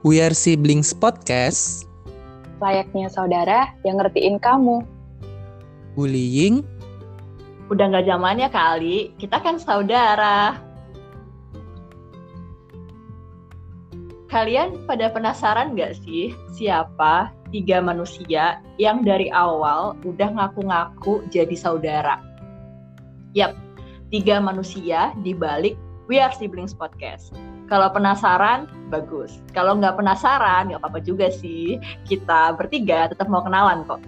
We are Siblings Podcast. Layaknya saudara yang ngertiin kamu. Bullying. Udah nggak zamannya kali, kita kan saudara. Kalian pada penasaran nggak sih siapa tiga manusia yang dari awal udah ngaku-ngaku jadi saudara? Yap, tiga manusia di balik We Are Siblings Podcast. Kalau penasaran, bagus. Kalau nggak penasaran, nggak apa-apa juga sih. Kita bertiga tetap mau kenalan kok.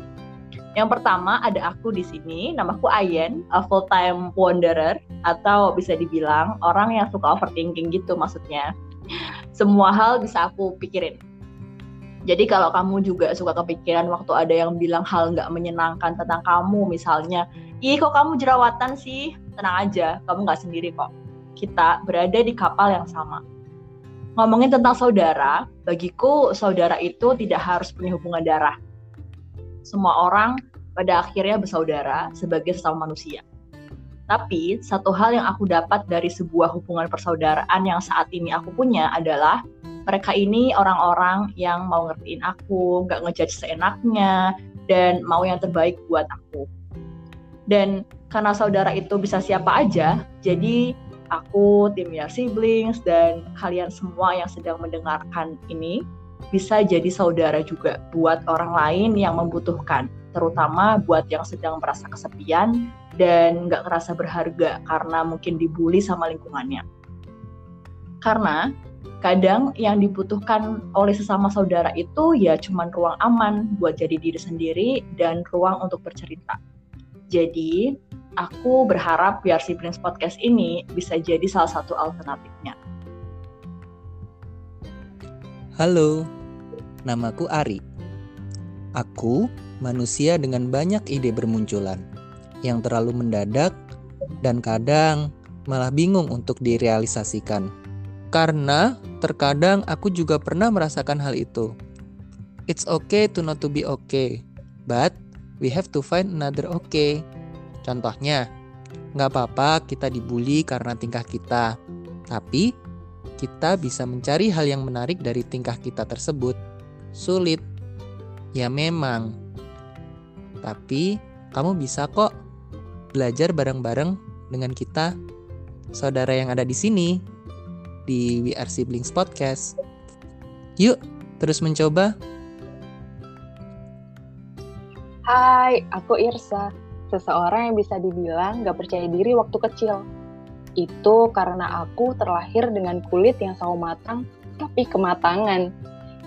Yang pertama ada aku di sini, namaku Ayen, a full time wanderer atau bisa dibilang orang yang suka overthinking gitu maksudnya. Semua hal bisa aku pikirin. Jadi kalau kamu juga suka kepikiran waktu ada yang bilang hal nggak menyenangkan tentang kamu, misalnya, ih kok kamu jerawatan sih? Tenang aja, kamu nggak sendiri kok kita berada di kapal yang sama. Ngomongin tentang saudara, bagiku saudara itu tidak harus punya hubungan darah. Semua orang pada akhirnya bersaudara sebagai sesama manusia. Tapi satu hal yang aku dapat dari sebuah hubungan persaudaraan yang saat ini aku punya adalah mereka ini orang-orang yang mau ngertiin aku, nggak ngejudge seenaknya, dan mau yang terbaik buat aku. Dan karena saudara itu bisa siapa aja, jadi aku, tim Your Siblings, dan kalian semua yang sedang mendengarkan ini bisa jadi saudara juga buat orang lain yang membutuhkan, terutama buat yang sedang merasa kesepian dan nggak ngerasa berharga karena mungkin dibully sama lingkungannya. Karena kadang yang dibutuhkan oleh sesama saudara itu ya cuman ruang aman buat jadi diri sendiri dan ruang untuk bercerita. Jadi, aku berharap biar Siblings Podcast ini bisa jadi salah satu alternatifnya. Halo, namaku Ari. Aku manusia dengan banyak ide bermunculan yang terlalu mendadak dan kadang malah bingung untuk direalisasikan. Karena terkadang aku juga pernah merasakan hal itu. It's okay to not to be okay, but we have to find another okay. Contohnya, nggak apa-apa kita dibully karena tingkah kita, tapi kita bisa mencari hal yang menarik dari tingkah kita tersebut. Sulit, ya memang. Tapi kamu bisa kok belajar bareng-bareng dengan kita, saudara yang ada di sini, di We Are Siblings Podcast. Yuk, terus mencoba. Hai, aku Irsa seseorang yang bisa dibilang gak percaya diri waktu kecil. Itu karena aku terlahir dengan kulit yang sawo matang, tapi kematangan.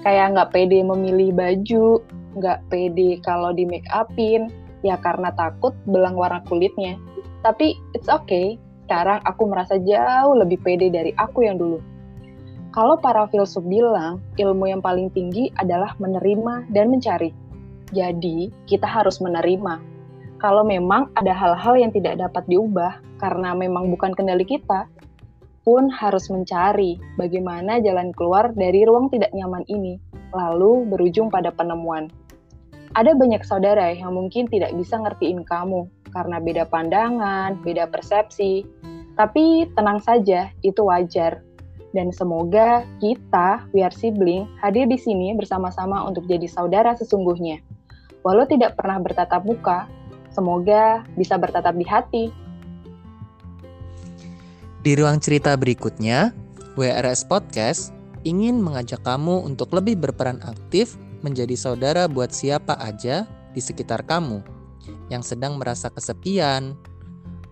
Kayak gak pede memilih baju, gak pede kalau di make upin, ya karena takut belang warna kulitnya. Tapi it's okay, sekarang aku merasa jauh lebih pede dari aku yang dulu. Kalau para filsuf bilang, ilmu yang paling tinggi adalah menerima dan mencari. Jadi, kita harus menerima, kalau memang ada hal-hal yang tidak dapat diubah karena memang bukan kendali kita, pun harus mencari bagaimana jalan keluar dari ruang tidak nyaman ini, lalu berujung pada penemuan. Ada banyak saudara yang mungkin tidak bisa ngertiin kamu karena beda pandangan, beda persepsi, tapi tenang saja, itu wajar. Dan semoga kita, we are sibling, hadir di sini bersama-sama untuk jadi saudara sesungguhnya. Walau tidak pernah bertatap muka, Semoga bisa bertatap di hati. Di ruang cerita berikutnya, WRS Podcast ingin mengajak kamu untuk lebih berperan aktif menjadi saudara buat siapa aja di sekitar kamu yang sedang merasa kesepian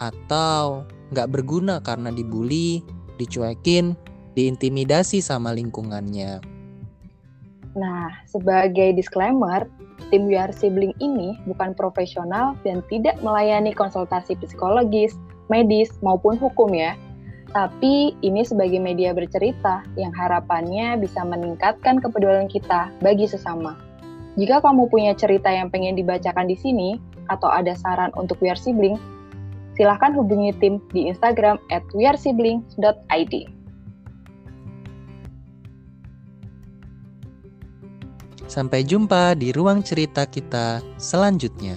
atau nggak berguna karena dibully, dicuekin, diintimidasi sama lingkungannya. Nah, sebagai disclaimer, tim We Sibling ini bukan profesional dan tidak melayani konsultasi psikologis, medis, maupun hukum ya. Tapi ini sebagai media bercerita yang harapannya bisa meningkatkan kepedulian kita bagi sesama. Jika kamu punya cerita yang pengen dibacakan di sini, atau ada saran untuk We Are Sibling, silahkan hubungi tim di Instagram at wearesibling.id. Sampai jumpa di ruang cerita kita selanjutnya.